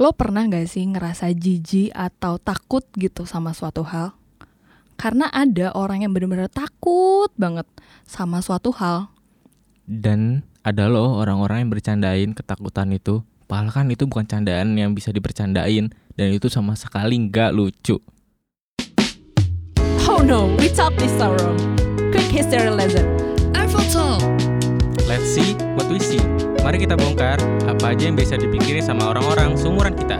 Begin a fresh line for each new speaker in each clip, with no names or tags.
Lo pernah gak sih ngerasa jijik atau takut gitu sama suatu hal? Karena ada orang yang bener-bener takut banget sama suatu hal.
Dan ada loh orang-orang yang bercandain ketakutan itu. Padahal kan itu bukan candaan yang bisa dibercandain dan itu sama sekali nggak lucu.
Oh no, we talk this sorrow. Quick history lesson.
Let's see what we see. Mari kita bongkar apa aja yang bisa dipikirin sama orang-orang seumuran kita.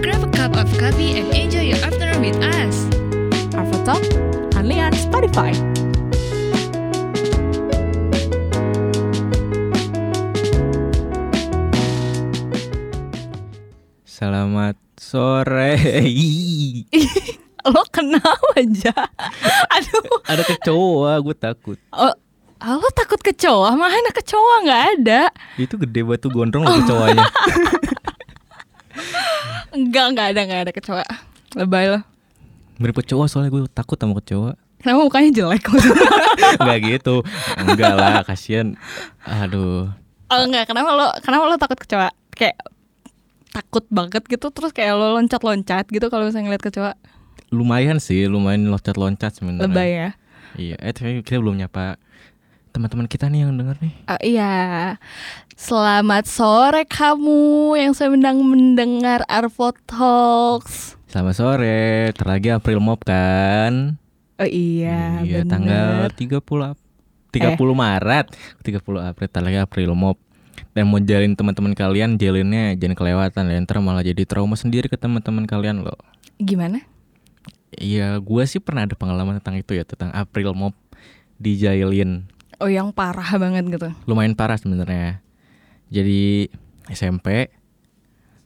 Grab a cup of coffee and enjoy your afternoon with us.
Arvo Talk, only on Spotify.
Selamat sore.
Lo kenapa aja? Aduh,
ada kecoa, gue takut.
oh, lo takut kecoa? Mana kecoa nggak ada?
Itu gede batu gondrong loh kecoanya.
Enggak, nggak ada, nggak ada kecoa. Lebay lo.
Mirip kecoa soalnya gue takut sama kecoa.
Kenapa mukanya jelek?
Enggak gitu. Enggak lah, kasihan. Aduh.
oh enggak, kenapa lo kenapa lo takut kecoa? Kayak takut banget gitu terus kayak lo loncat-loncat gitu kalau misalnya ngeliat kecoa.
Lumayan sih, lumayan loncat-loncat sebenarnya.
Lebay ya.
Iya, eh tapi kita belum nyapa teman-teman kita nih yang denger nih.
Oh, iya. Selamat sore kamu yang sedang mendengar Arvo Talks.
Selamat sore, terlagi April Mop kan?
Oh iya,
iya,
bener.
tanggal 30 Ap- 30 Maret, 30 April terlagi April Mop. Dan mau jalin teman-teman kalian, jalinnya jangan kelewatan ya, ntar malah jadi trauma sendiri ke teman-teman kalian loh.
Gimana?
Iya, gue sih pernah ada pengalaman tentang itu ya, tentang April Mop dijailin.
Oh yang parah banget gitu.
Lumayan parah sebenarnya. Jadi SMP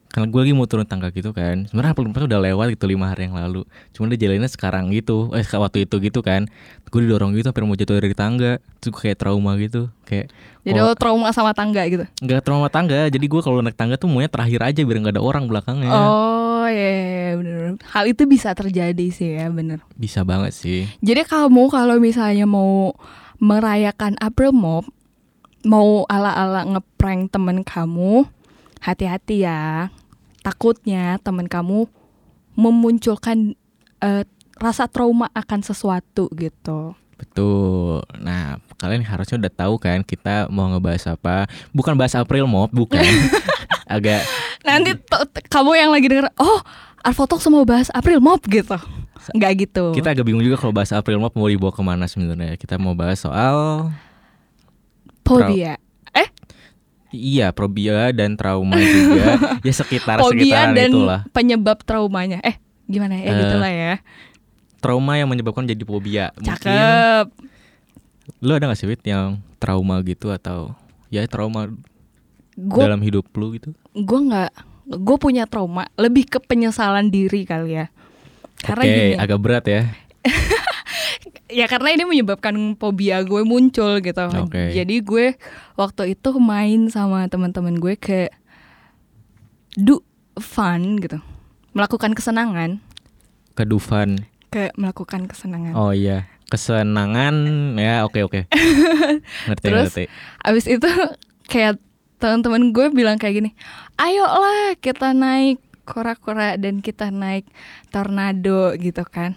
karena gue lagi mau turun tangga gitu kan sebenarnya April Mop udah lewat gitu lima hari yang lalu cuman dia jalannya sekarang gitu eh waktu itu gitu kan gue didorong gitu hampir mau jatuh dari tangga terus gue kayak trauma gitu kayak
Jadi lo trauma sama tangga gitu.
nggak trauma tangga jadi gue kalau naik tangga tuh maunya terakhir aja biar nggak ada orang belakangnya
Oh iya, iya, iya, bener. Hal itu bisa terjadi sih ya bener.
bisa banget sih
Jadi kamu kalau misalnya mau merayakan April Mop, mau ala-ala ngeprank temen kamu, hati-hati ya. Takutnya temen kamu memunculkan eh, rasa trauma akan sesuatu gitu.
Betul. Nah, kalian harusnya udah tahu kan kita mau ngebahas apa. Bukan bahas April Mop, bukan. Agak
Nanti kamu yang lagi denger, oh Arfotok semua bahas April Mop gitu. Nggak gitu.
kita agak bingung juga kalau bahas April Mop mau dibawa ke mana sebenarnya. Kita mau bahas soal
Fobia. Eh,
iya probia dan trauma juga. ya sekitar
fobia
sekitaran
dan
itulah.
penyebab traumanya. Eh, gimana ya?
Eh,
gitulah ya.
Trauma yang menyebabkan jadi fobia. Mungkin
Cakep.
lu ada gak sih Wit yang trauma gitu atau ya trauma
Gue
dalam hidup lu gitu?
gue nggak gue punya trauma lebih ke penyesalan diri kali ya karena
Oke,
gini
agak berat ya.
ya karena ini menyebabkan fobia gue muncul gitu
Oke.
jadi gue waktu itu main sama teman-teman gue ke do fun gitu melakukan kesenangan
Ke Dufan.
ke melakukan kesenangan
Oh iya, kesenangan ya oke oke. ngerti
Terus,
ngerti.
abis itu kayak teman-teman gue bilang kayak gini ayolah kita naik kora-kora dan kita naik tornado gitu kan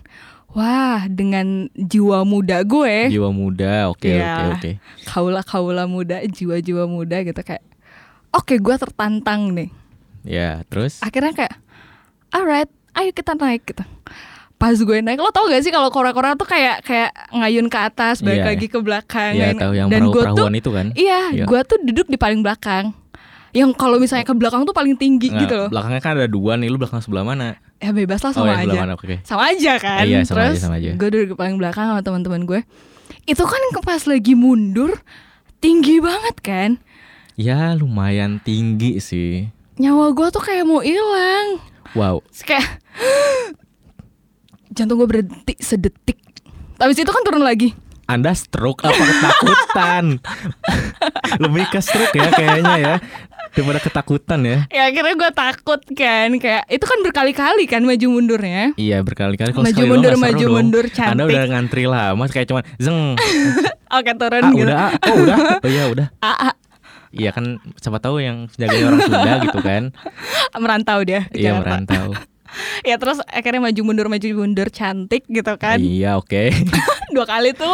wah dengan jiwa muda gue
Jiwa muda, oke
Iya.
oke oke.
kaula kaula muda jiwa-jiwa muda gitu kayak oke gue tertantang nih
Ya, terus
akhirnya kayak alright ayo kita naik gitu pas gue naik lo tau gak sih kalau kora-kora tuh kayak kayak ngayun ke atas balik
Iya.
lagi ke belakang
ya
ngayun-
tahu yang
dan gue tuh
itu kan?
Iya,
Iya.
gua tuh duduk di paling belakang. Yang kalau misalnya ke belakang tuh paling tinggi
Nggak,
gitu loh.
Belakangnya kan ada dua nih, lu belakang sebelah mana?
Ya bebas lah
oh,
sama
yang
aja.
sebelah mana? Oke.
Sama aja kan.
Iya, sama
Terus
aja, sama aja.
gue duduk paling belakang sama teman-teman gue. Itu kan pas lagi mundur tinggi banget kan.
Ya, lumayan tinggi sih.
Nyawa gua tuh kayak mau hilang.
Wow.
Terus kayak jantung gue berhenti sedetik. Habis itu kan turun lagi.
Anda stroke apa ketakutan? Lebih ke stroke ya kayaknya ya. Daripada ketakutan ya.
Ya akhirnya gue takut kan kayak itu kan berkali-kali kan maju mundurnya.
Iya berkali-kali kalau
Maju mundur, maju
dong.
mundur,
Anda
cantik.
udah ngantri lama kayak cuman zeng.
Oke turun
Ah,
gitu.
udah. ah. Oh, udah. Oh iya, udah.
Ah, ah.
Iya kan siapa tahu yang jagain orang Sunda gitu kan.
merantau dia di
Iya merantau.
ya terus akhirnya maju mundur maju mundur cantik gitu kan
Iya oke.
dua kali tuh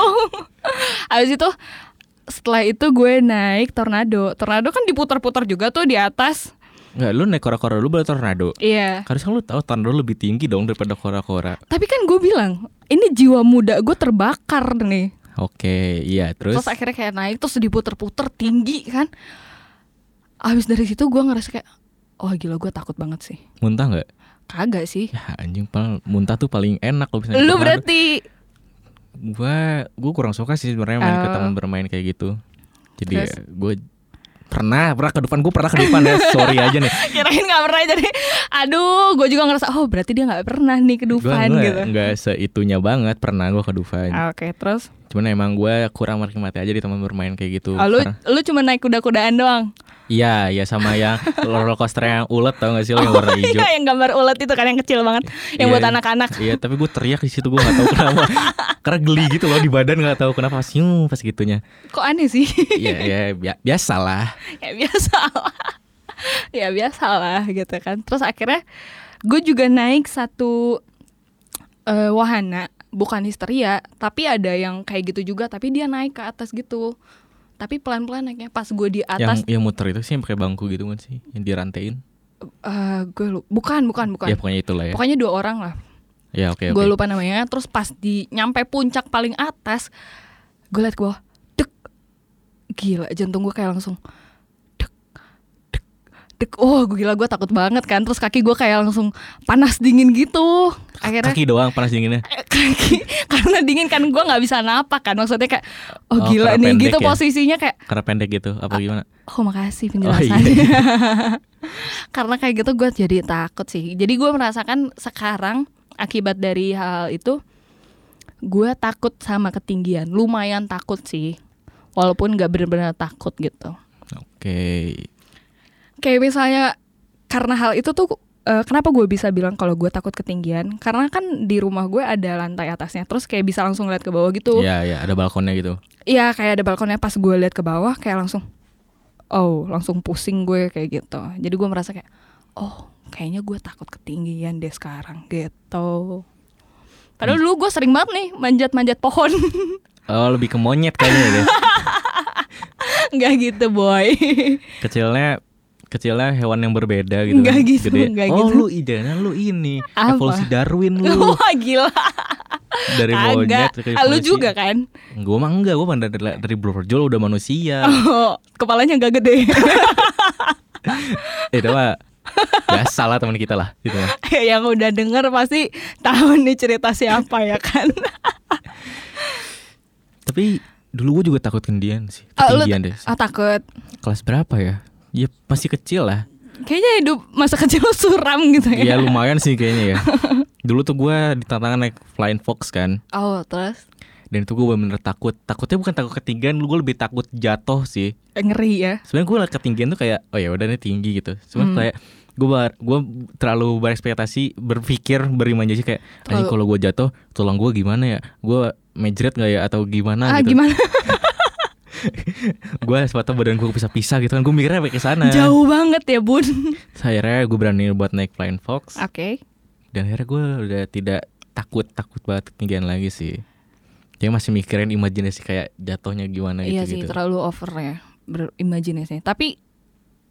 habis itu setelah itu gue naik tornado. Tornado kan diputar-putar juga tuh di atas.
Enggak lu naik kora-kora dulu baru tornado.
iya.
Harusnya lu tahu tornado lebih tinggi dong daripada kora-kora.
tapi kan gue bilang ini jiwa muda gue terbakar nih.
Oke, iya terus.
terus, akhirnya kayak naik terus diputer-puter tinggi kan? Habis dari situ gue ngerasa kayak oh gila gue takut banget sih.
Muntah nggak?
kagak sih.
Ya anjing paling muntah tuh paling enak kalau misalnya
lu berarti
Gua gua kurang suka sih sebenarnya main ke
Oh.
taman bermain kayak gitu. Jadi
Terus?
ya, gue pernah pernah ke depan gue pernah ke depan ya sorry aja nih
kirain nggak pernah jadi aduh gue juga ngerasa oh berarti dia nggak pernah nih ke
gue
Dufan
nggak
gitu
nggak seitunya banget pernah gue ke Dufan
Ah, oke terus
cuman emang gue kurang menikmati aja di taman bermain kayak gitu
Oh, lu
Karena-
lu cuma naik kuda-kudaan doang.
Iya iya sama yang roller coaster yang ulet tau gak sih lo yang warna hijau
Iya, yang gambar ulet itu kan yang kecil banget, yang
Iya,
buat anak-anak.
iya tapi gue teriak di situ gue nggak tahu kenapa karena geli gitu loh di badan nggak tahu kenapa siung pas gitunya
Kok aneh sih?
iya ya bi- biasa lah
ya biasa lah. ya biasa lah gitu kan. Terus akhirnya gue juga naik satu eh, wahana, bukan histeria, tapi ada yang kayak gitu juga, tapi dia naik ke atas gitu. Tapi pelan-pelan naiknya. Pas gue di
yang
atas,
yang muter itu sih yang pakai bangku gitu kan sih yang dirantain.
Eh, gue lu, bukan bukan bukan.
ya pokoknya itulah ya.
Pokoknya dua orang lah.
ya oke
gue
oke.
lupa namanya. Terus pas di nyampe puncak paling atas gue liat bawah dek. Gila jantung gue kayak langsung dek oh gue gila gue takut banget kan. Terus kaki gue kayak langsung panas dingin gitu. Akhirnya
kaki doang panas dinginnya?
Kaki. Karena dingin kan gue nggak bisa napak kan. Maksudnya kayak oh,
Oh,
gila nih gitu
ya?
posisinya kayak
karena pendek gitu apa gimana?
oh makasih
Oh,
penjelasannya.
Iya.
karena kayak gitu gue jadi takut sih. Jadi gue merasakan sekarang akibat dari hal itu gue takut sama ketinggian. Lumayan takut sih. Walaupun nggak benar-benar takut gitu.
Oke
kayak misalnya karena hal itu tuh eh, kenapa gue bisa bilang kalau gue takut ketinggian? Karena kan di rumah gue ada lantai atasnya terus kayak bisa langsung lihat ke bawah gitu.
Ya ya ada balkonnya gitu.
Iya kayak ada balkonnya pas gue lihat ke bawah kayak langsung oh langsung pusing gue kayak gitu. Jadi gue merasa kayak oh kayaknya gue takut ketinggian deh sekarang gitu. Padahal dulu gue sering banget nih manjat-manjat pohon.
Oh lebih ke monyet kayaknya deh.
Nggak gitu boy.
Kecilnya kecilnya hewan yang berbeda gitu
Nggak
kan,
gitu,
gede.
nggak
oh
gitu.
lu idenya lu ini
Apa?
evolusi Darwin lu.
Wah gila.
Dari monyet ke
Ah, lu
evolusi.
juga kan?
Gue mah enggak gue dari, dari brojol udah manusia.
Oh, kepalanya gak gede.
Itu mah biasa lah teman kita lah gitu mah.
yang udah denger pasti tahu nih cerita siapa ya kan?
Tapi dulu gue juga takut ketinggian sih.
Ah, lu-
ketinggian deh.
ah takut.
Kelas berapa ya ya masih kecil lah.
Kayaknya hidup masa kecil lu suram gitu ya.
Ya lumayan sih kayaknya ya. Dulu tuh gue di tantangan naik flying fox kan.
Oh terus?
Dan itu gue bener-bener takut. Takutnya bukan takut ketinggian gue lebih takut jatuh sih.
Eh, ngeri ya?
Sebenarnya gue ketinggian tuh kayak oh ya udah ini tinggi gitu. Cuman
Hmm.
kayak gue gue terlalu berekspektasi berpikir berimajinasi kayak anjing kalau gue jatuh tulang gue gimana ya? Gue mejret nggak ya? Atau gimana
ah
gitu?
gimana
gue sepatu badan gue bisa pisah gitu kan gue mikirnya sampai ke sana.
Jauh banget ya bun.
Akhirnya gue berani buat naik flying fox.
Oke.
Dan akhirnya gue udah tidak takut takut banget ketinggian lagi sih. Jadi masih mikirin imajinasi kayak jatuhnya gimana
iya
gitu
sih
gitu
terlalu over ya berimajinasi tapi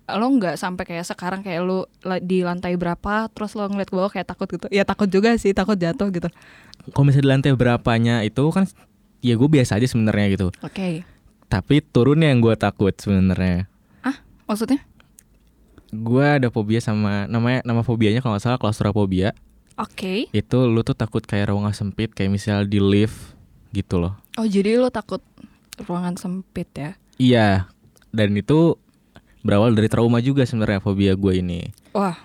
lo nggak sampai kayak sekarang kayak lo di lantai berapa terus lo ngeliat ke bawah kayak takut gitu. Ya takut juga sih takut jatuh gitu.
Kalau misalnya di lantai berapanya itu kan ya gue biasa aja sebenarnya gitu.
Oke
tapi turunnya yang gue takut sebenarnya.
Ah maksudnya?
Gue ada fobia sama namanya nama fobianya kalau nggak salah klaustrofobia.
Oke.
Itu lu tuh takut kayak ruangan sempit kayak misal di lift gitu loh.
Oh jadi lo takut ruangan sempit ya?
Iya. Dan itu berawal dari trauma juga sebenarnya fobia gue ini.
Wah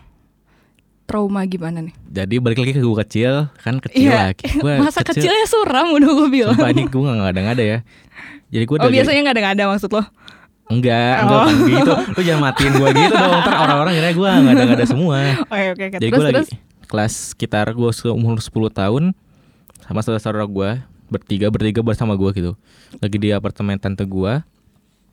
trauma gimana nih?
Jadi balik lagi ke gue kecil kan kecil
Iya,
lah gue
masa kecilnya suram udah gue bilang.
Sumpah ini gue nggak ada ada ya. Jadi gue
oh biasanya nggak ada nggak ada maksud lo?
Enggak enggak
Oh.
kan gitu. Lu jangan matiin gue gitu dong. Ntar orang-orang kira gue nggak ada nggak ada semua.
Oke oke oke.
Jadi gue lagi kelas sekitar gue umur 10 tahun sama saudara-saudara gue bertiga bertiga bersama gue gitu. Lagi di apartemen tante gue.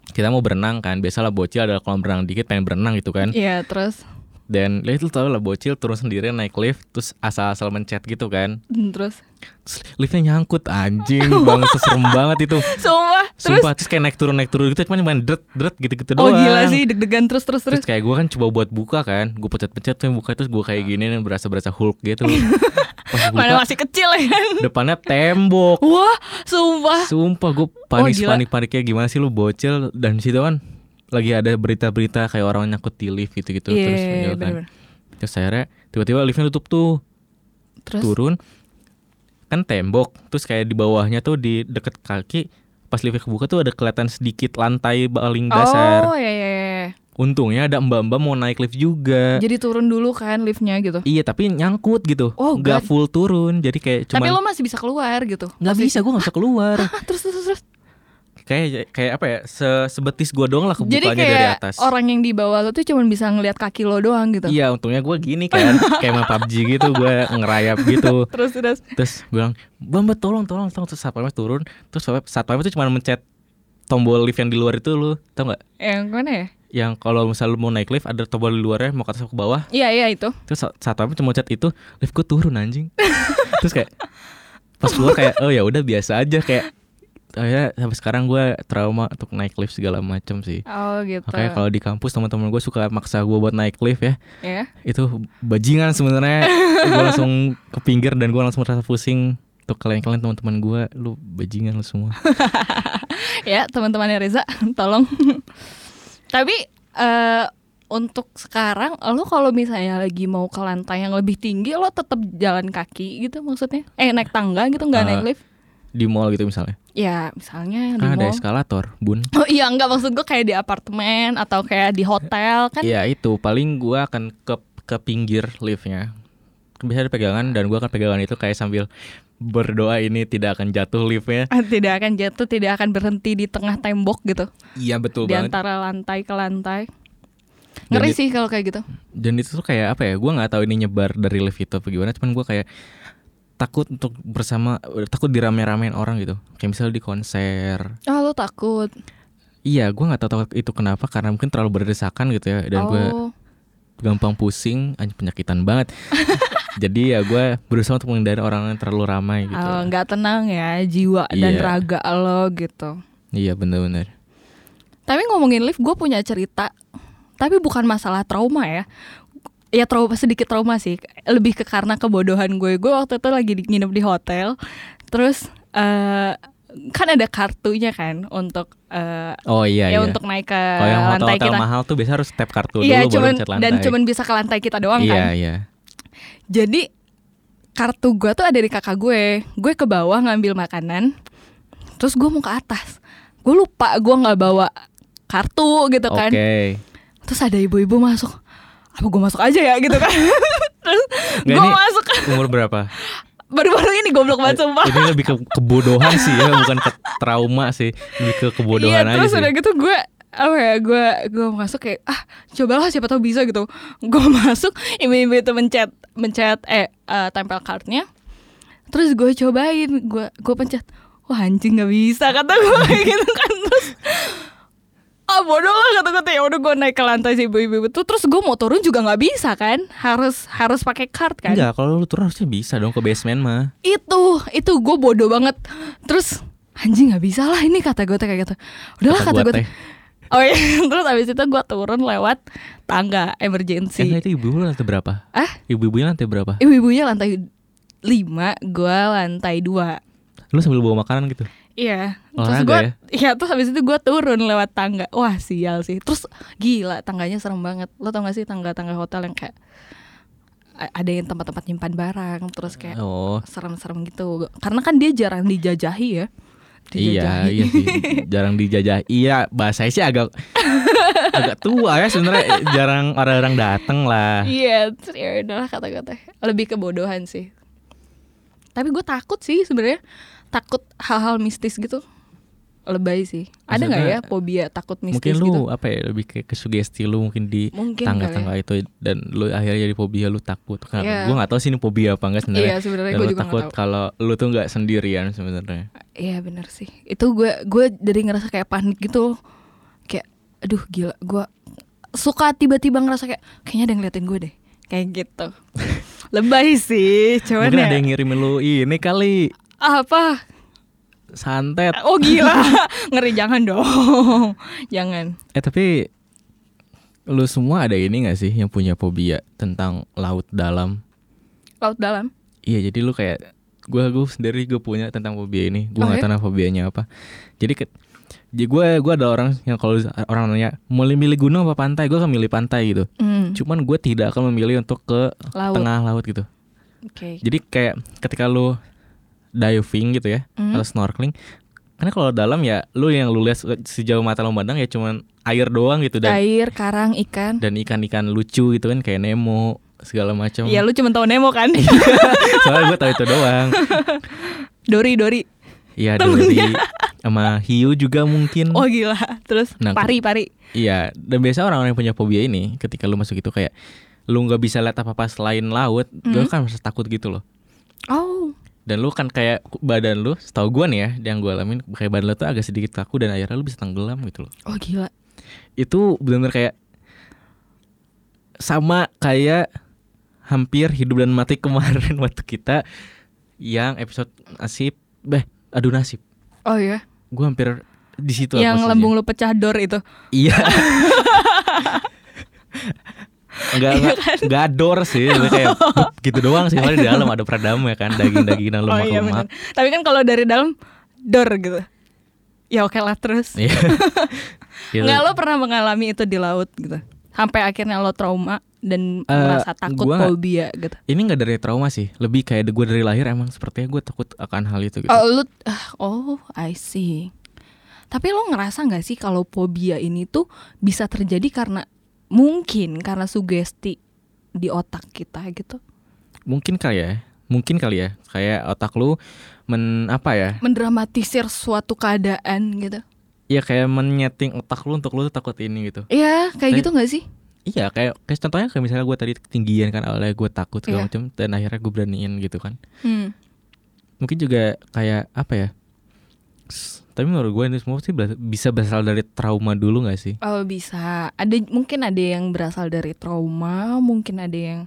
kita mau berenang kan. Biasalah bocil ada kolam berenang dikit pengen berenang gitu kan.
Iya, terus
dan ya itu tau lah bocil turun sendiri naik lift terus asal-asal mencet gitu kan.
Terus?
Terus liftnya nyangkut anjing banget serem banget itu.
Sumpah terus
sumpah terus? kayak naik turun naik turun gitu cuma main dret dret gitu gitu
oh
doang.
gila sih deg-degan terus terus terus
terus. kayak gue kan coba buat buka kan gue pencet-pencet tuh buka terus gue kayak gini nih berasa berasa Hulk gitu. Pas
mana masih kecil ya kan?
depannya tembok.
Wah sumpah.
Sumpah gue panik
gila.
panik paniknya gimana sih lu bocil? Dan situ kan lagi ada berita-berita kayak orang nyangkut di lift gitu-gitu
iya
terus
iya,
gitu kan.
bener-bener.
Terus akhirnya tiba-tiba liftnya tutup tuh
terus
turun kan tembok terus kayak di bawahnya tuh di deket kaki pas liftnya kebuka tuh ada kelihatan sedikit lantai paling dasar.
oh iya iya iya.
Untungnya ada mbak-mbak mau naik lift juga.
jadi turun dulu kan liftnya gitu
Iya tapi nyangkut gitu,
Oh, God.
full turun, jadi kayak
tapi lo masih bisa keluar gitu
nggak bisa, gue nggak bisa keluar.
Terus terus terus
kayak kayak apa ya, se- sebetis gue doang lah
jadi
kebukanya
kayak
dari atas.
orang yang di bawah lo tuh cuma bisa ngelihat kaki lo doang gitu?
Iya untungnya gue gini kan Kayak main PUBG gitu Gue ngerayap gitu.
Terus terus.
Terus gue bilang Bamba tolong tolong tolong. Terus satpamnya turun Terus satpamnya tuh cuma mencet Tombol lift yang di luar itu lu Tau gak?
yang mana ya?
Yang kalau misal lu mau naik lift Ada tombol di luarnya Mau ke atas ke bawah.
Iya iya itu.
Terus sat- satpamnya cuma mencet itu Lift gue turun anjing. Terus kayak Pas keluar kayak Oh ya udah biasa aja. Kayak Oh ya sampai sekarang gue trauma untuk naik lift segala macam sih.
oh gitu.
Makanya kalau di kampus teman-teman gue suka maksa gue buat naik lift ya.
ya.
Itu bajingan sebenarnya. Gue langsung ke pinggir dan gue langsung merasa pusing. Untuk kalian-kalian teman-teman gue lu bajingan lu semua.
Ya teman-temannya Reza tolong. Tapi eh untuk sekarang lo kalau misalnya lagi mau ke lantai yang lebih tinggi lo tetap jalan kaki gitu maksudnya? Eh naik tangga gitu nggak
Eh,
naik lift
di mall gitu misalnya?
Ya misalnya di
kan ada
mall.
eskalator bun.
Oh iya nggak maksud gue kayak di apartemen atau kayak di hotel kan?
Iya itu. Paling gue akan ke ke pinggir liftnya. Bisa ada pegangan dan gue akan pegangan itu kayak sambil berdoa ini tidak akan jatuh liftnya.
Tidak akan jatuh tidak akan berhenti di tengah tembok gitu.
Iya betul
di
banget.
antara lantai ke lantai. Ngeri sih kalau kayak gitu.
Dan itu tuh kayak apa ya? Gue nggak tahu ini nyebar dari lift itu apa gimana cuman gue kayak takut untuk bersama takut dirame-ramein orang gitu kayak misalnya di konser
oh lo takut
Iya, gue nggak tahu itu kenapa karena mungkin terlalu berdesakan gitu ya dan gue
oh
gampang pusing, anjing penyakitan banget. Jadi ya gue berusaha untuk menghindari orang yang terlalu ramai gitu.
Oh, nggak tenang ya jiwa dan
Iya.
raga lo gitu.
Iya bener-bener.
Tapi ngomongin lift, gue punya cerita. Tapi bukan masalah trauma ya. Ya trauma sedikit trauma sih. Lebih ke karena kebodohan gue. Gue waktu itu lagi di, nginep di hotel. Terus eh kan ada kartunya kan untuk eh,
Oh iya
ya
iya.
untuk naik ke
Kalau yang
lantai
hotel-hotel
kita.
mahal tuh biasa harus tap kartu
Iya,
dulu baru
cuman
lantai.
dan cuman bisa ke lantai kita doang
Iya
kan.
iya.
Jadi kartu gue tuh ada di kakak gue. Gue ke bawah ngambil makanan. Terus gue mau ke atas. Gue lupa gue nggak bawa kartu gitu kan. Terus ada ibu-ibu masuk. Apa gue masuk aja ya gitu kan. Terus gue masuk.
Umur berapa?
Baru-baru ini goblok banget sumpah.
Ini lebih ke kebodohan sih ya, bukan ke trauma sih. Lebih ke kebodohan
iya,
aja
terus
sih.
udah gitu gue apa ya gue gue masuk kayak ah cobalah siapa tahu bisa gitu gue masuk ibu-ibu itu mencet mencet eh eh, tempel kartunya terus gue cobain gue gue pencet wah anjing nggak bisa kata gue gitu kan terus ah bodoh lah kata gue ya udah gue naik ke lantai si ibu-ibu itu. Terus gue mau turun juga nggak bisa kan? Harus harus pakai card kan?
Enggak, kalau lu turun harusnya bisa dong ke basement mah.
itu itu gue bodoh banget. Terus anjing nggak bisa lah ini kata gue kayak gitu. Udahlah
Kata
kata,
gua
gue oh iya. Terus abis itu gue turun lewat tangga
Eh,
emergency.
Enggak, itu ibu lantai berapa?
ah
Ibu-ibunya lantai berapa?
ibu-ibunya lantai lima gue lantai dua.
Lu sambil bawa makanan gitu?
Iya, terus
Olahraga
gue,
ya?
iya terus habis itu gue turun lewat tangga. Wah sial sih. Terus gila tangganya serem banget. Lo tau gak sih tangga-tangga hotel yang kayak ada yang tempat-tempat nyimpan barang, terus kayak
Oh,
serem-serem gitu. Karena kan dia jarang dijajahi ya.
Iya,
Dijajahi.
iya sih. Jarang dijajah. Iya, bahasanya sih agak agak tua ya sebenarnya jarang orang-orang dateng lah.
Iya, terus ya udahlah kata-kata. Lebih kebodohan sih. Tapi gue takut sih sebenarnya. Takut hal-hal mistis gitu. Lebay sih. Ada nggak ya fobia takut mistis
Mungkin lu
gitu?
apa ya lebih kayak ke sugesti lu mungkin di tangga-tangga
kali
itu dan lu akhirnya jadi fobia lu takut. Karena
Iya.
gua nggak tahu sih ini fobia apa enggak
Iya
sebenarnya.
sebenarnya
Dan
gue
lu
juga
takut kalau lu tuh nggak sendirian sebenarnya.
Iya bener sih. Itu gue gue jadi ngerasa kayak panik gitu. aduh gila gue suka tiba-tiba ngerasa kayak kayaknya ada yang ngeliatin gue deh kayak gitu lebay sih cuman
Mungkin
ya
ada yang ngirimin lu ini kali
apa
santet.
oh gila ngeri jangan dong jangan
Eh tapi lu semua ada ini gak sih yang punya fobia tentang laut dalam?
laut dalam
Iya jadi lu kayak gua gue sendiri gue punya tentang fobia ini. Gue nggak
ya?
tahu nama fobianya apa. Jadi ke, jadi gue gue ada orang yang kalau orang nanya mau milih gunung apa pantai, gue akan milih pantai gitu.
Hmm,
Cuman gue tidak akan memilih untuk ke
laut
tengah laut gitu.
oke
Jadi kayak ketika lu diving gitu ya
Hmm.
atau snorkeling, karena kalau dalam ya lu yang lu lihat sejauh mata lu memandang ya cuman air doang gitu dan
air karang ikan
dan ikan-ikan lucu gitu kan kayak Nemo segala macam.
Iya lu cuma tahu Nemo kan
Soalnya gue tahu itu doang.
Dori Dori
Iya dari sama hiu juga mungkin.
oh gila terus
Nah,
pari pari
Iya, dan biasa orang-orang yang punya fobia ini ketika lu masuk itu kayak lu nggak bisa lihat apa-apa selain laut, lu
Hmm.
kan merasa takut gitu loh.
oh
Dan lu kan kayak badan lu, setahu gua nih ya, yang gua alamin kayak badan lu tuh agak sedikit kaku dan akhirnya lu bisa tenggelam gitu loh.
oh gila
Itu benar-benar kayak sama kayak hampir hidup dan mati kemarin waktu kita yang episode nasib, beh, adu nasib.
oh ya
Gua hampir di situ
yang lambung lu pecah dor itu
Iya. Enggak
Iya
enggak enggak ador sih, kayak bup, gitu doang sih. Padahal di dalam ada peredam ya kan, daging-dagingan
oh iya
lemak-lemak.
benar tapi kan kalau dari dalam dor gitu ya oke lah terus
Iya. Gitu.
nggak lo pernah mengalami itu di laut gitu sampai akhirnya lo trauma dan
Eh,
merasa takut
gua nggak-
fobia gitu
Ini enggak dari trauma sih, lebih kayak gue dari lahir emang sepertinya gue takut akan hal itu gitu.
oh lu ah, oh I see tapi lo ngerasa nggak sih kalau fobia ini tuh bisa terjadi karena mungkin karena sugesti di otak kita gitu
Mungkin kali ya, mungkin kali ya, kayak otak lu men apa ya?
mendramatisir suatu keadaan gitu
Iya kayak menyeting otak lu untuk lu tuh takut ini gitu.
Iya kayak
Tapi-
gitu nggak sih
Iya kayak kayak contohnya kayak misalnya gue tadi ketinggian kan awalnya gue takut segala
Iya.
macam dan akhirnya gue beraniin gitu kan.
hmm.
mungkin juga kayak apa ya tapi menurut gue ini semua sih bisa berasal dari trauma dulu gak sih?
Oh bisa. Ada mungkin ada yang berasal dari trauma mungkin ada yang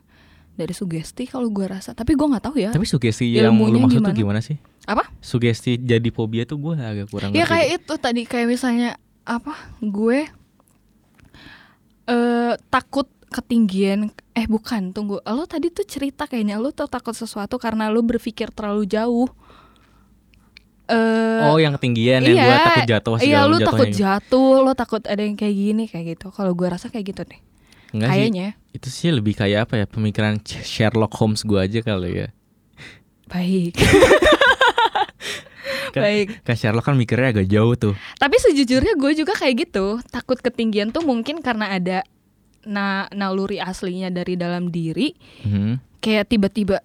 dari sugesti kalau gue rasa. Tapi gue nggak tahu ya
tapi sugesti yang lu maksud tuh
gimana?
gimana sih?
Apa?
Sugesti jadi fobia tuh gue agak kurang
ya kayak itu tadi kayak misalnya apa gue eh takut ketinggian eh bukan tunggu lo tadi tuh cerita kayaknya lo tuh takut sesuatu karena lo berpikir terlalu jauh eh
oh yang ketinggian yang gue takut jatuh
iya lu takut
gitu.
jatuh lo takut ada yang kayak gini kayak gitu. Kalau gue rasa kayak gitu deh.
Enggak sih.
Kayaknya.
Itu sih lebih kayak apa ya pemikiran Sherlock Holmes gue aja kali ya.
Baik.
Kan-
baik.
kan Sherlock kan mikirnya agak jauh tuh.
Tapi sejujurnya gue juga kayak gitu. Takut ketinggian tuh mungkin karena ada na naluri aslinya dari dalam diri.
Mhm.
Kayak tiba-tiba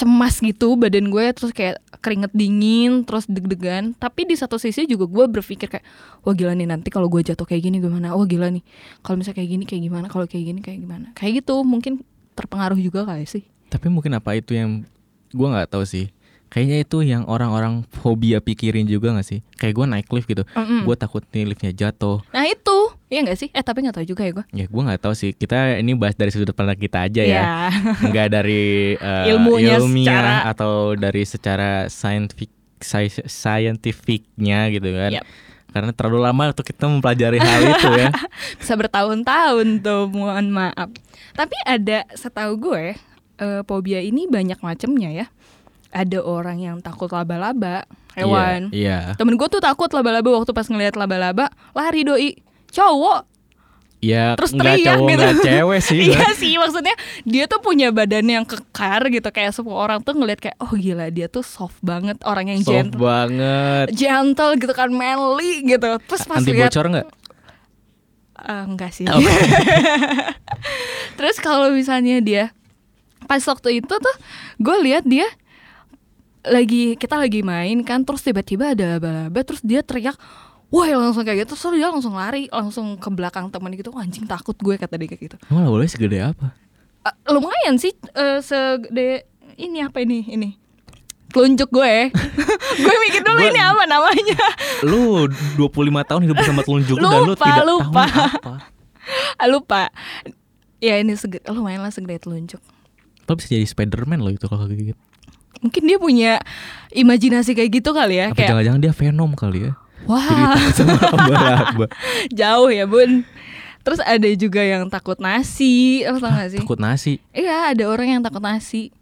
cemas gitu badan gue Terus kayak keringet dingin Terus deg-degan. Tapi di satu sisi juga gue berpikir kayak Wah gila nih nanti kalau gue jatuh kayak gini gimana? Wah gila nih. Kalau misalnya kayak gini kayak gimana? Kalau kayak gini kayak gimana? Kayak gitu mungkin terpengaruh juga kali sih.
Tapi mungkin apa itu yang gue nggak tahu sih kayaknya itu yang orang-orang fobia pikirin juga gak sih kayak gue naik lift gitu
Mm-mm.
gue takut nih liftnya jatuh
Nah itu Iya gak sih? Eh tapi gak tahu juga ya gue
Ya gue nggak tahu sih. Kita ini bahas dari sudut pandang kita aja ya.
Iya.
Nggak dari eh,
Ilmunya
ilmiah
secara-
atau dari secara scientific sci- scientificnya gitu kan.
Yap.
Karena terlalu lama untuk kita mempelajari hal itu ya.
bisa bertahun-tahun tuh mohon maaf tapi ada setahu gue eh, fobia ini banyak macamnya ya ada orang yang takut laba-laba hewan
Iya.
temen gue tuh takut laba-laba waktu pas ngeliat laba-laba lari doi cowok
Iya.
Terus teriak
cowok
gitu.
cewek sih.
iya sih maksudnya dia tuh punya badan yang kekar gitu kayak semua orang tuh ngeliat kayak oh gila dia tuh soft banget orang yang
Soft
gentle
banget.
gentle gitu kan manly gitu terus pas
Anti bocor nggak?
Eh, enggak sih.
Oke.
Terus kalau misalnya dia pas waktu itu tuh gue lihat dia lagi kita lagi main kan terus tiba-tiba ada laba-laba terus dia teriak wah langsung kayak gitu terus dia langsung lari langsung ke belakang temen gitu "Wah, anjing takut gue kata dia kayak gitu
Emang boleh segede apa?
Eh, lumayan sih eh, segede ini apa ini ini telunjuk gue. gue mikir dulu
Gua-
ini apa namanya.
Lu 25 tahun hidup bersama telunjuk lu dan lu
Lupa,
tidak
lupa.
tahu apa.
Ah, Lupa. Ya ini segede, lumayan lah segede telunjuk.
Lo bisa jadi Spiderman lo itu kalau kayak gitu.
Mungkin dia punya imajinasi kayak gitu kali ya,
Apa
kayak
jangan-jangan dia Venom kali ya?
Wah
laba-laba.
jauh ya bun. Terus ada juga yang takut nasi, tau gak sih?
Takut nasi.
Iya ada orang yang takut nasi.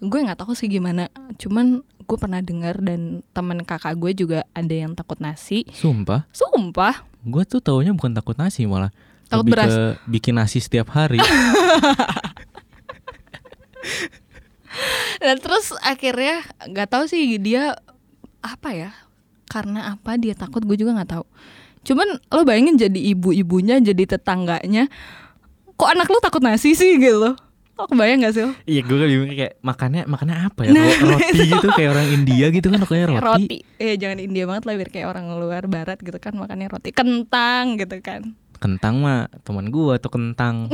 Gue nggak tahu sih gimana. Cuman gue pernah dengar dan temen kakak gue juga ada yang takut nasi.
Sumpah,
Sumpah.
gue tuh taunya bukan takut nasi malah
Takut
lebih
beras.
ke bikin nasi setiap hari.
Dan terus akhirnya nggak tahu sih dia apa ya? Karena apa dia takut gue juga nggak tahu. Cuman lo bayangin jadi ibu-ibunya, jadi tetangganya. Kok anak lu takut nasi sih gitu loh? Lo kebayang gak sih lo?
Iya gue bingung kayak makannya makannya apa ya?
Nah,
Ro- roti gitu kayak orang India gitu kan kayak roti.
roti. Eh jangan India banget lah biar kayak orang luar barat gitu kan makannya roti kentang gitu kan.
Kentang mah teman gue atau kentang.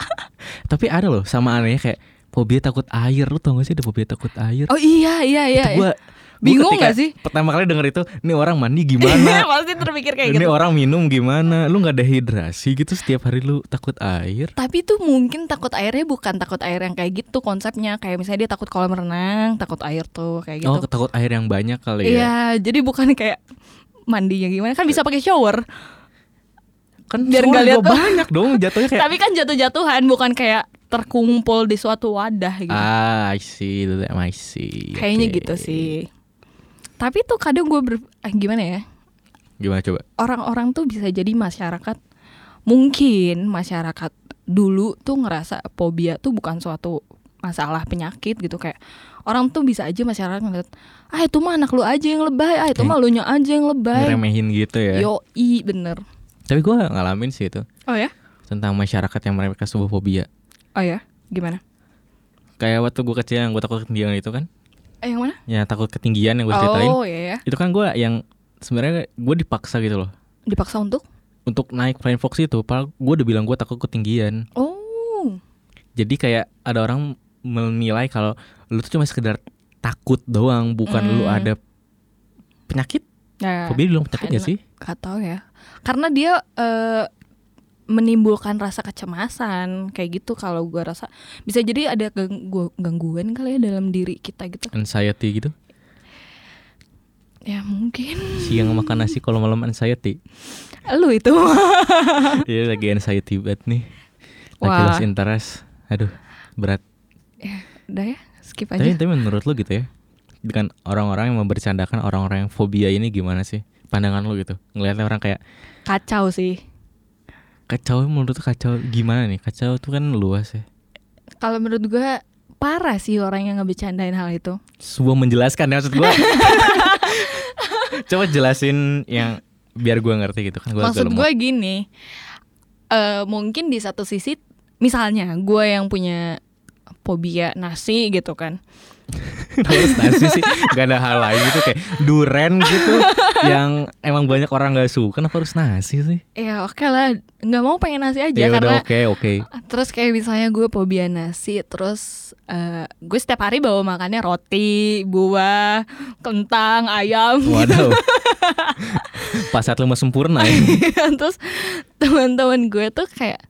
Tapi ada loh sama anehnya kayak fobia takut air. Lu tau gak sih ada fobia takut air?
Oh iya iya iya.
itu gue
Bingung gak sih?
Pertama kali denger itu, nih orang mandi gimana?
Pasti terpikir kayak
ini
gitu.
orang minum gimana? Lu nggak dehidrasi gitu setiap hari lu takut air?
Tapi tuh mungkin takut airnya bukan takut air yang kayak gitu konsepnya. Kayak misalnya dia takut kolam renang, takut air tuh kayak gitu.
Oh, takut air yang banyak kali ya?
Iya, jadi bukan kayak mandinya gimana kan bisa pakai shower.
Kan
Biar nggak lihat
gua banyak dong jatuhnya kayak
Tapi kan jatuh-jatuhan bukan kayak terkumpul di suatu wadah gitu.
Ah, I see, I see.
Kayaknya
Oke.
gitu sih. Tapi tuh kadang gue ber eh, gimana ya?
Gimana coba?
Orang-orang tuh bisa jadi masyarakat mungkin masyarakat dulu tuh ngerasa fobia tuh bukan suatu masalah penyakit gitu kayak orang tuh bisa aja masyarakat ngeliat ah itu mah anak lu aja yang lebay ah itu
Kayak
mah lu nya aja yang lebay
Ngeremehin gitu ya.
yo i bener
Tapi gua ngalamin sih itu
oh ya
tentang masyarakat yang mereka sebuah fobia.
Oh ya gimana
Kayak waktu gua kecil yang gua takut ketinggian itu kan?
eh yang mana
Ya takut ketinggian yang gua ceritain.
oh ya ya
Itu kan gua yang sebenarnya gua dipaksa gitu loh
dipaksa untuk
untuk naik Flying Fox itu. Padahal gua udah bilang gua takut ketinggian.
oh
Jadi kayak ada orang menilai kalau lu tuh cuma sekedar takut doang, bukan lu
Hmm.
ada penyakit.
ya
Fobia dibilang penyakit ya
karena-
sih?
Gak tahu ya. Karena dia eh, menimbulkan rasa kecemasan kayak gitu kalau gua rasa bisa jadi ada ganggu- gangguan kali ya dalam diri kita gitu.
Anxiety gitu.
Ya mungkin
Siang makan nasi kalau malam anxiety.
lu itu.
Iya lagi anxiety banget nih. Lagi
Wah.
lost interest. Aduh, berat.
ya, udah ya, skip
Tapi,
aja.
tapi menurut lu gitu ya? Dengan orang-orang yang membercandakan orang-orang yang fobia ini gimana sih? Pandangan lu gitu. Ngeliatnya orang kayak
Kacau sih.
Kacau menurut kacau gimana nih? Kacau tuh kan luas ya.
Kalau menurut gua parah sih orang yang ngebecandain hal itu.
Sebuah menjelaskan ya maksud gua. Coba jelasin yang biar gua ngerti gitu kan gua
Maksud gue gini, eh mungkin di satu sisi, misalnya gue yang punya fobia nasi gitu kan,
Terus nasi sih gak ada hal lain gitu kayak duren gitu yang emang banyak orang gak suka kenapa harus nasi sih?
ya oke lah, nggak mau pengen nasi aja
Ya
karena
udah oke oke.
terus kayak misalnya gue fobia nasi, terus eh, gue setiap hari bawa makannya roti, buah, kentang, ayam,
Waduh. Pas saat lu mau sempurna ya.
terus teman-teman gue tuh kayak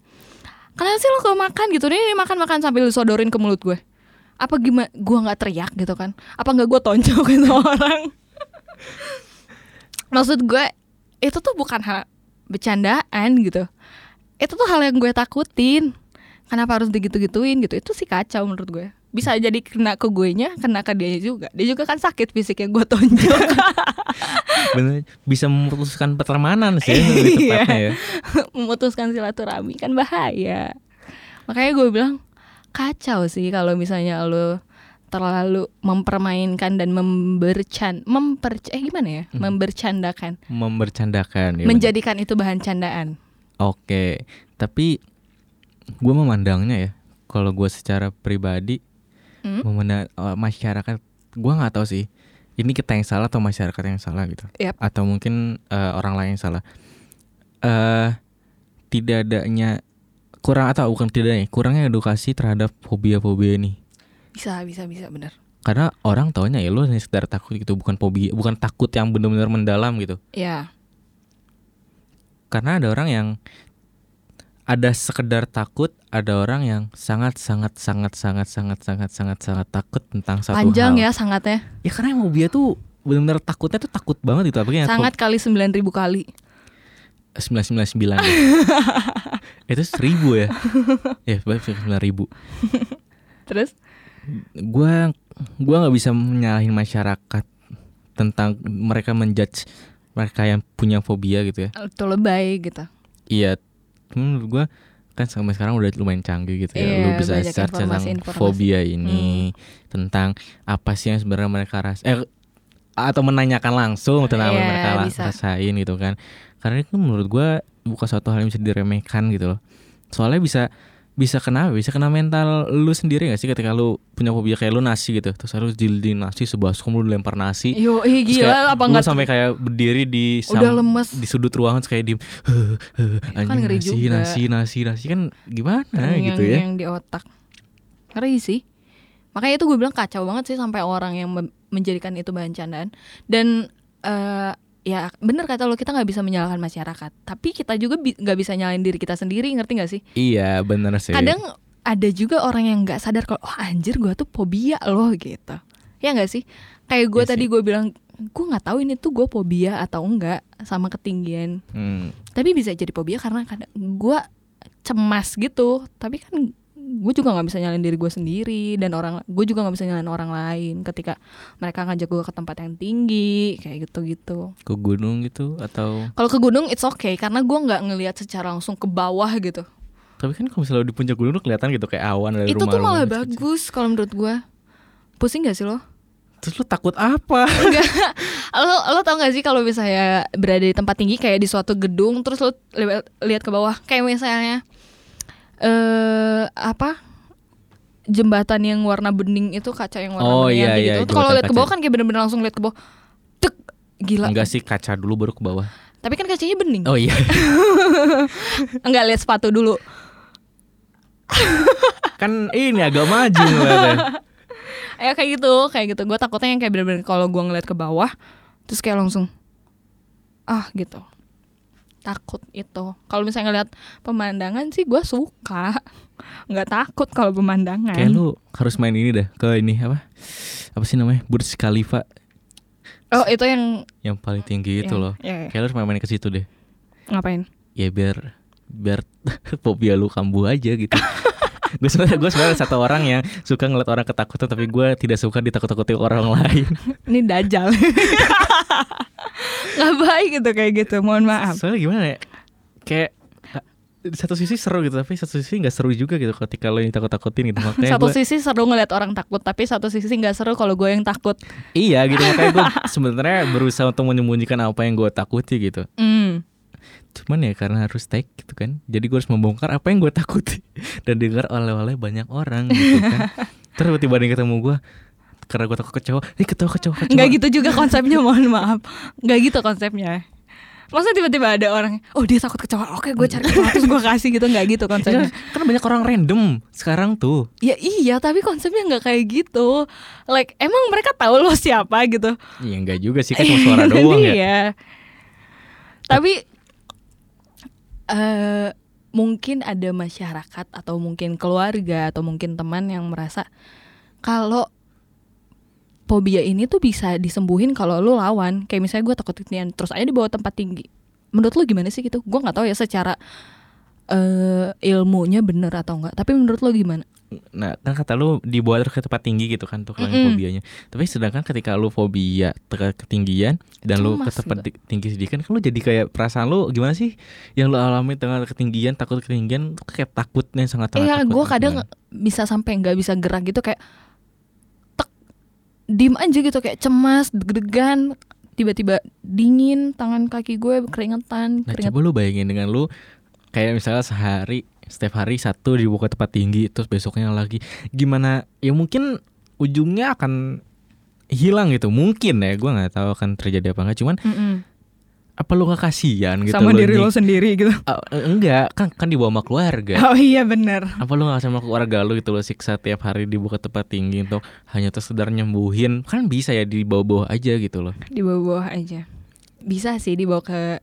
kenapa sih lo kalau makan gitu nih makan makan sambil lu sodorin ke mulut gue apa gimana gue nggak teriak gitu kan? Apa nggak gue tonjok gitu orang? Maksud gue itu tuh bukan hal bercandaan gitu. Itu tuh hal yang gue takutin. Kenapa harus digitu-gituin gitu? Itu sih kacau menurut gue. Bisa jadi kena ke gue nya kena ke dia juga. Dia juga kan sakit fisik yang gue tonjok.
Bener. Bisa memutuskan pertemanan sih lebih
Iya.
tepatnya ya.
memutuskan silaturahmi kan bahaya. Makanya gue bilang kacau sih kalau misalnya lo terlalu mempermainkan dan membercan memper eh gimana ya
Hmm.
membercandakan
Membercandakan ya.
menjadikan itu bahan candaan
Oke, tapi gue memandangnya ya, kalau gue secara pribadi
Hmm?
memandang eh, masyarakat, gue nggak tahu sih, ini kita yang salah atau masyarakat yang salah gitu,
Yap.
atau mungkin eh, orang lain yang salah. Eh, tidak adanya kurang atau bukan tidak adanya, kurangnya edukasi terhadap fobia-fobia ini.
bisa bisa bisa bener
karena orang taunya ya lu hanya sekedar takut gitu bukan fobia bukan takut yang benar-benar mendalam gitu
Ya.
karena ada orang yang ada sekedar takut ada orang yang sangat sangat sangat sangat sangat sangat sangat sangat takut tentang satu
Panjang
hal
ya sangatnya.
ya karena yang fobia tuh benar-benar takutnya tuh takut banget gitu apalagi yang
Sangat kali 9000 kali.
Sembilan sembilan sembilan itu seribu ya? Ya sembilan ribu.
Terus?
Gua gua nggak bisa menyalahin masyarakat tentang mereka menjudge mereka yang punya fobia gitu ya.
Itu lebay gitu.
iya menurut gua kan sampai sekarang udah lumayan canggih gitu ya.
Iya,
lu bisa
banyak
search tentang
informasi-informasi.
fobia ini tentang apa sih yang sebenarnya mereka ras eh atau menanyakan langsung tentang apa yang
Iya,
mereka
bisa.
rasain gitu kan karena itu menurut gua bukan suatu hal yang bisa diremehkan gitu loh soalnya bisa bisa kena bisa kena mental lu sendiri gak sih ketika lu punya fobia kayak lu nasi gitu terus harus jilidin nasi sebaskom lu lempar nasi
Yo, ih
Terus kayak
gila apa
lu
enggak
sampai kayak berdiri di
Udah lemes.
di sudut ruangan kayak di
kan ngeri
nasi,
juga.
nasi nasi nasi kan gimana
yang,
gitu ya
yang di otak. Ngeri sih. Makanya itu gue bilang kacau banget sih sampai orang yang menjadikan itu bahan candaan. Dan eh ya bener kata lo kita nggak bisa menyalahkan masyarakat. Tapi kita juga bi- nggak bisa nyalain diri kita sendiri, ngerti gak sih?
iya bener sih
Kadang ada juga orang yang nggak sadar kalau oh anjir gue tuh fobia loh gitu. Ya nggak sih? Kayak gue
Iya
tadi gue bilang gue nggak tahu ini tuh gue fobia atau enggak sama ketinggian
Hmm.
tapi bisa jadi fobia karena kadang gue cemas gitu tapi kan gue juga nggak bisa nyalain diri gue sendiri dan orang gue juga nggak bisa nyalain orang lain ketika mereka ngajak gue ke tempat yang tinggi kayak gitu gitu
ke gunung gitu atau?
Kalau ke gunung it's okay karena gue nggak ngelihat secara langsung ke bawah gitu.
Tapi kan kalau misalnya di puncak gunung kelihatan gitu kayak awan dari
itu
rumah
tuh malah
gitu.
bagus kalau menurut gue. Pusing gak sih lo?
Terus lu takut apa?
Enggak. lo lo tau gak sih kalau misalnya berada di tempat tinggi kayak di suatu gedung terus lo li- lihat ke bawah? Kayak misalnya eh apa jembatan yang warna bening itu kaca yang warna
Oh,
bening
iya,
kayak
iya,
gitu. Kalau lihat ke bawah kan kayak bener-bener langsung lihat ke bawah. Tek, gila.
enggak sih kaca dulu baru ke bawah
Tapi kan kacanya bening.
oh iya
Enggak lihat sepatu dulu.
kan ini agak maju
Ya kayak gitu, kayak gitu. Gue takutnya yang kayak bener-bener kalau gua ngeliat ke bawah terus kayak langsung ah gitu. Takut itu. Kalau misalnya ngeliat pemandangan sih gua suka. nggak takut kalau pemandangan.
kayak lu harus main ini dah ke ini apa apa sih namanya Burj Khalifa
Oh, itu yang
yang paling tinggi itu
yang-
loh
ya, ya.
kayak lu harus main-main ke situ deh
Ngapain?
ya biar biar fobia lu kambuh aja gitu gue sebenarnya gue sebenarnya satu orang yang suka ngeliat orang ketakutan tapi gue tidak suka ditakut-takuti orang lain
Ini dajal. nggak baik gitu kayak gitu. Mohon maaf.
soalnya gimana ya kayak di satu sisi seru gitu tapi satu sisi nggak seru juga gitu ketika lo yang takut-takutin gitu makanya
satu
gue
sisi seru ngeliat orang takut, tapi satu sisi nggak seru kalau gue yang takut.
iya gitu makanya gue sebenarnya berusaha untuk menyembunyikan apa yang gue takuti gitu
Hmm.
Cuman ya karena harus take gitu kan jadi gue harus membongkar apa yang gue takuti dan dengar oleh-oleh banyak orang gitu kan terus tiba-tiba ada yang ketemu gue karena gue takut kecewa eh ketawa kecewa kecewa
Nggak gitu juga konsepnya, mohon maaf. Nggak gitu konsepnya. Masa tiba-tiba ada orang, oh dia takut kecoa, oke gue cari kecoa terus gue kasih gitu, nggak gitu
Iya,
konsepnya.
kan banyak orang random sekarang tuh
Ya iya, tapi konsepnya nggak kayak gitu. Like emang mereka tahu lo siapa gitu.
ya enggak juga sih kan cuma suara doang ya
Iya. Tapi eh mungkin ada masyarakat atau mungkin keluarga atau mungkin teman yang merasa kalau fobia ini tuh bisa disembuhin kalau lu lawan. Kayak misalnya gue takut ketinggian, terus aja dibawa tempat tinggi. Menurut lu gimana sih gitu? Gue nggak tahu ya secara eh ilmunya bener atau enggak. Tapi menurut lu gimana?
Nah kan kata lu dibawa terus ke tempat tinggi gitu kan tuh kalau yang
Mm-mm.
fobianya Tapi sedangkan ketika lu fobia ke ketinggian Dan lu ke tempat ti- tinggi sedikit kan lu jadi kayak perasaan lu gimana sih Yang lu alami dengan ketinggian takut ketinggian tuh kayak takutnya sangat sangat
Iya,
takut
gue
gitu
kadang
kan.
bisa sampai nggak bisa gerak gitu kayak tek dim aja gitu kayak cemas, deg-degan, tiba-tiba dingin, tangan kaki gue keringetan,
Nah
keringet.
coba lu bayangin dengan lu Kayak misalnya sehari Setiap hari satu dibawa ke tempat tinggi Terus besoknya lagi Gimana Ya mungkin ujungnya akan hilang gitu Mungkin ya Gue nggak tahu akan terjadi apa enggak Cuman
Mm-mm.
apa lu gak kasihan gitu
sama
lu
diri lo sendiri gitu.
Eh, enggak kan kan dibawa sama keluarga
Oh iya bener.
apa lu gak sama keluarga lu gitu lo siksa tiap hari dibuka tempat tinggi untuk hanya tuh sekedar nyembuhin kan bisa ya di bawah-bawah aja gitu loh
Di bawah-bawah aja. Bisa sih dibawa ke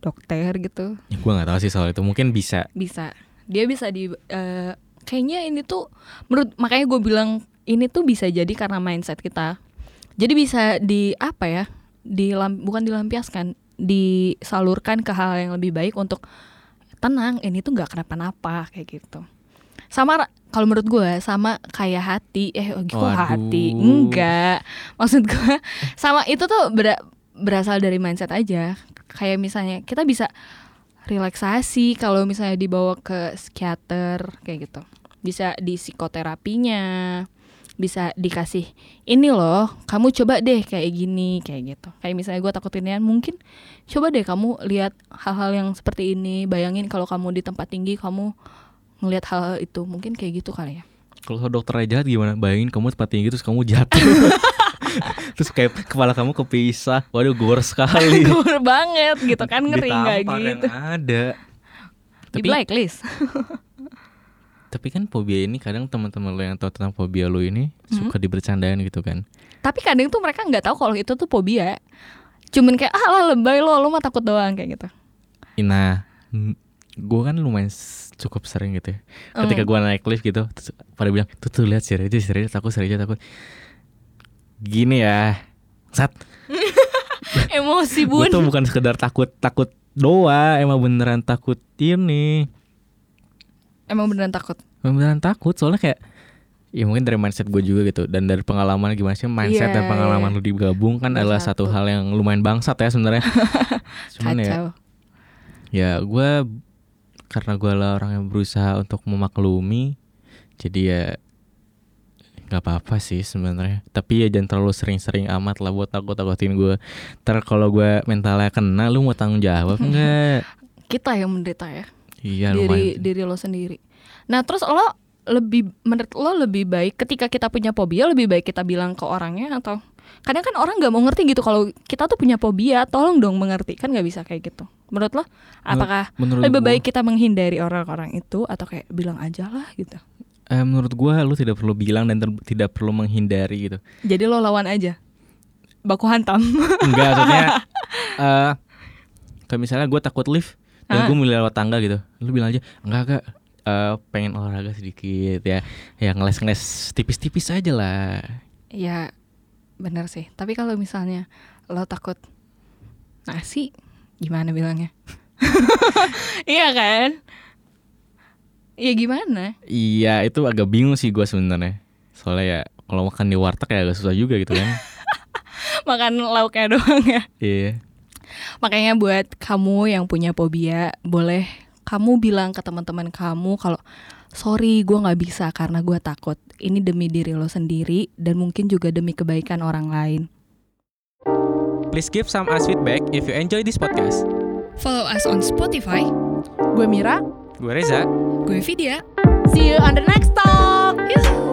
dokter gitu.
ya, gue nggak tahu sih soal itu mungkin bisa
Bisa. Dia bisa di eh, kayaknya ini tuh menurut makanya gue bilang ini tuh bisa jadi karena mindset kita. Jadi bisa di apa ya? Dilam, bukan dilampiaskan, disalurkan ke hal yang lebih baik untuk tenang. Ini tuh nggak kenapa-napa kayak gitu. Sama kalau menurut gue sama kayak hati. Eh, oh, kok
Waduh.
hati? Enggak. Maksud gue sama itu tuh bera- berasal dari mindset aja. Kayak misalnya kita bisa relaksasi kalau misalnya dibawa ke psikiater kayak gitu. Bisa di psikoterapinya bisa dikasih ini loh kamu coba deh kayak gini kayak gitu. Kayak misalnya gue takut ini mungkin coba deh kamu lihat hal-hal yang seperti ini bayangin kalau kamu di tempat tinggi kamu ngelihat hal, hal itu. Mungkin kayak gitu kali ya.
Kalau dokternya jahat gimana? Bayangin kamu tempat tinggi terus kamu jatuh terus kayak kepala kamu kepisah waduh gor sekali
Gur banget gitu kan ngeri nggak
Ditampar yang
gitu
ada
di
tapi
blacklist
tapi kan fobia ini kadang teman-teman lo yang tahu tentang fobia lo ini
Hmm.
suka dibercandain gitu kan
tapi kadang tuh mereka nggak tahu kalau itu tuh fobia cuman kayak ah lah lebay lo lo mah takut doang kayak gitu
Nah, gue kan lumayan cukup sering gitu ya. Ketika
Hmm.
gue naik lift gitu, pada bilang, tuh tuh lihat si Reja, si Reja takut, si Reja takut. Gini ya, saat
emosi
gue
bun
tuh bukan sekedar takut takut doa, emang beneran takut ini,
emang beneran takut?
Emang beneran takut. Soalnya kayak, ya mungkin dari mindset gue juga gitu, dan dari pengalaman gimana sih mindset
Iya,
dan pengalaman
iya.
lu digabung kan adalah satu hal yang lumayan bangsat ya sebenarnya. Cuman ya,
kacau.
ya gue karena gue lah orang yang berusaha untuk memaklumi jadi ya nggak apa-apa sih sebenarnya. Tapi ya jangan terlalu sering-sering amat lah buat takut takutin gue ntar kalau gue mentalnya kena lu mau tanggung jawab enggak
kita yang menderita ya.
Iya
diri
lumayan.
diri lo sendiri. Nah terus lo lebih menurut lo lebih baik ketika kita punya fobia lebih baik kita bilang ke orangnya atau? Kadang kan orang nggak mau ngerti gitu kalau kita tuh punya fobia tolong dong mengerti. Kan nggak bisa kayak gitu. Menurut lo apakah
menurut
lebih
gua-
baik kita menghindari orang-orang itu atau kayak bilang aja lah gitu
eh, menurut gue lu tidak perlu bilang dan tidak perlu menghindari gitu.
Jadi lo lawan aja? Baku hantam.
Enggak maksudnya eh kayak misalnya gue takut lift dan
Ah.
gue milih lewat tangga gitu. Lu bilang aja enggak enggak eh, pengen olahraga sedikit ya. Ya ngeles-ngeles tipis-tipis aja lah.
Ya benar sih. Tapi kalau misalnya lo takut nasi gimana bilangnya? Iya kan Iya gimana?
Iya itu agak bingung sih gue sebenarnya. Soalnya ya kalau makan di warteg ya agak susah juga gitu kan.
Makan lauknya doang ya?
Iya.
Makanya buat kamu yang punya fobia boleh kamu bilang ke teman-teman kamu kalau sorry gue nggak bisa karena gue takut. Ini demi diri lo sendiri dan mungkin juga demi kebaikan orang lain.
Please give some us feedback if you enjoy this podcast.
Follow us on Spotify.
gue Mira
Gue Reza.
Gue Vidya.
See you on the next talk. Yuhu.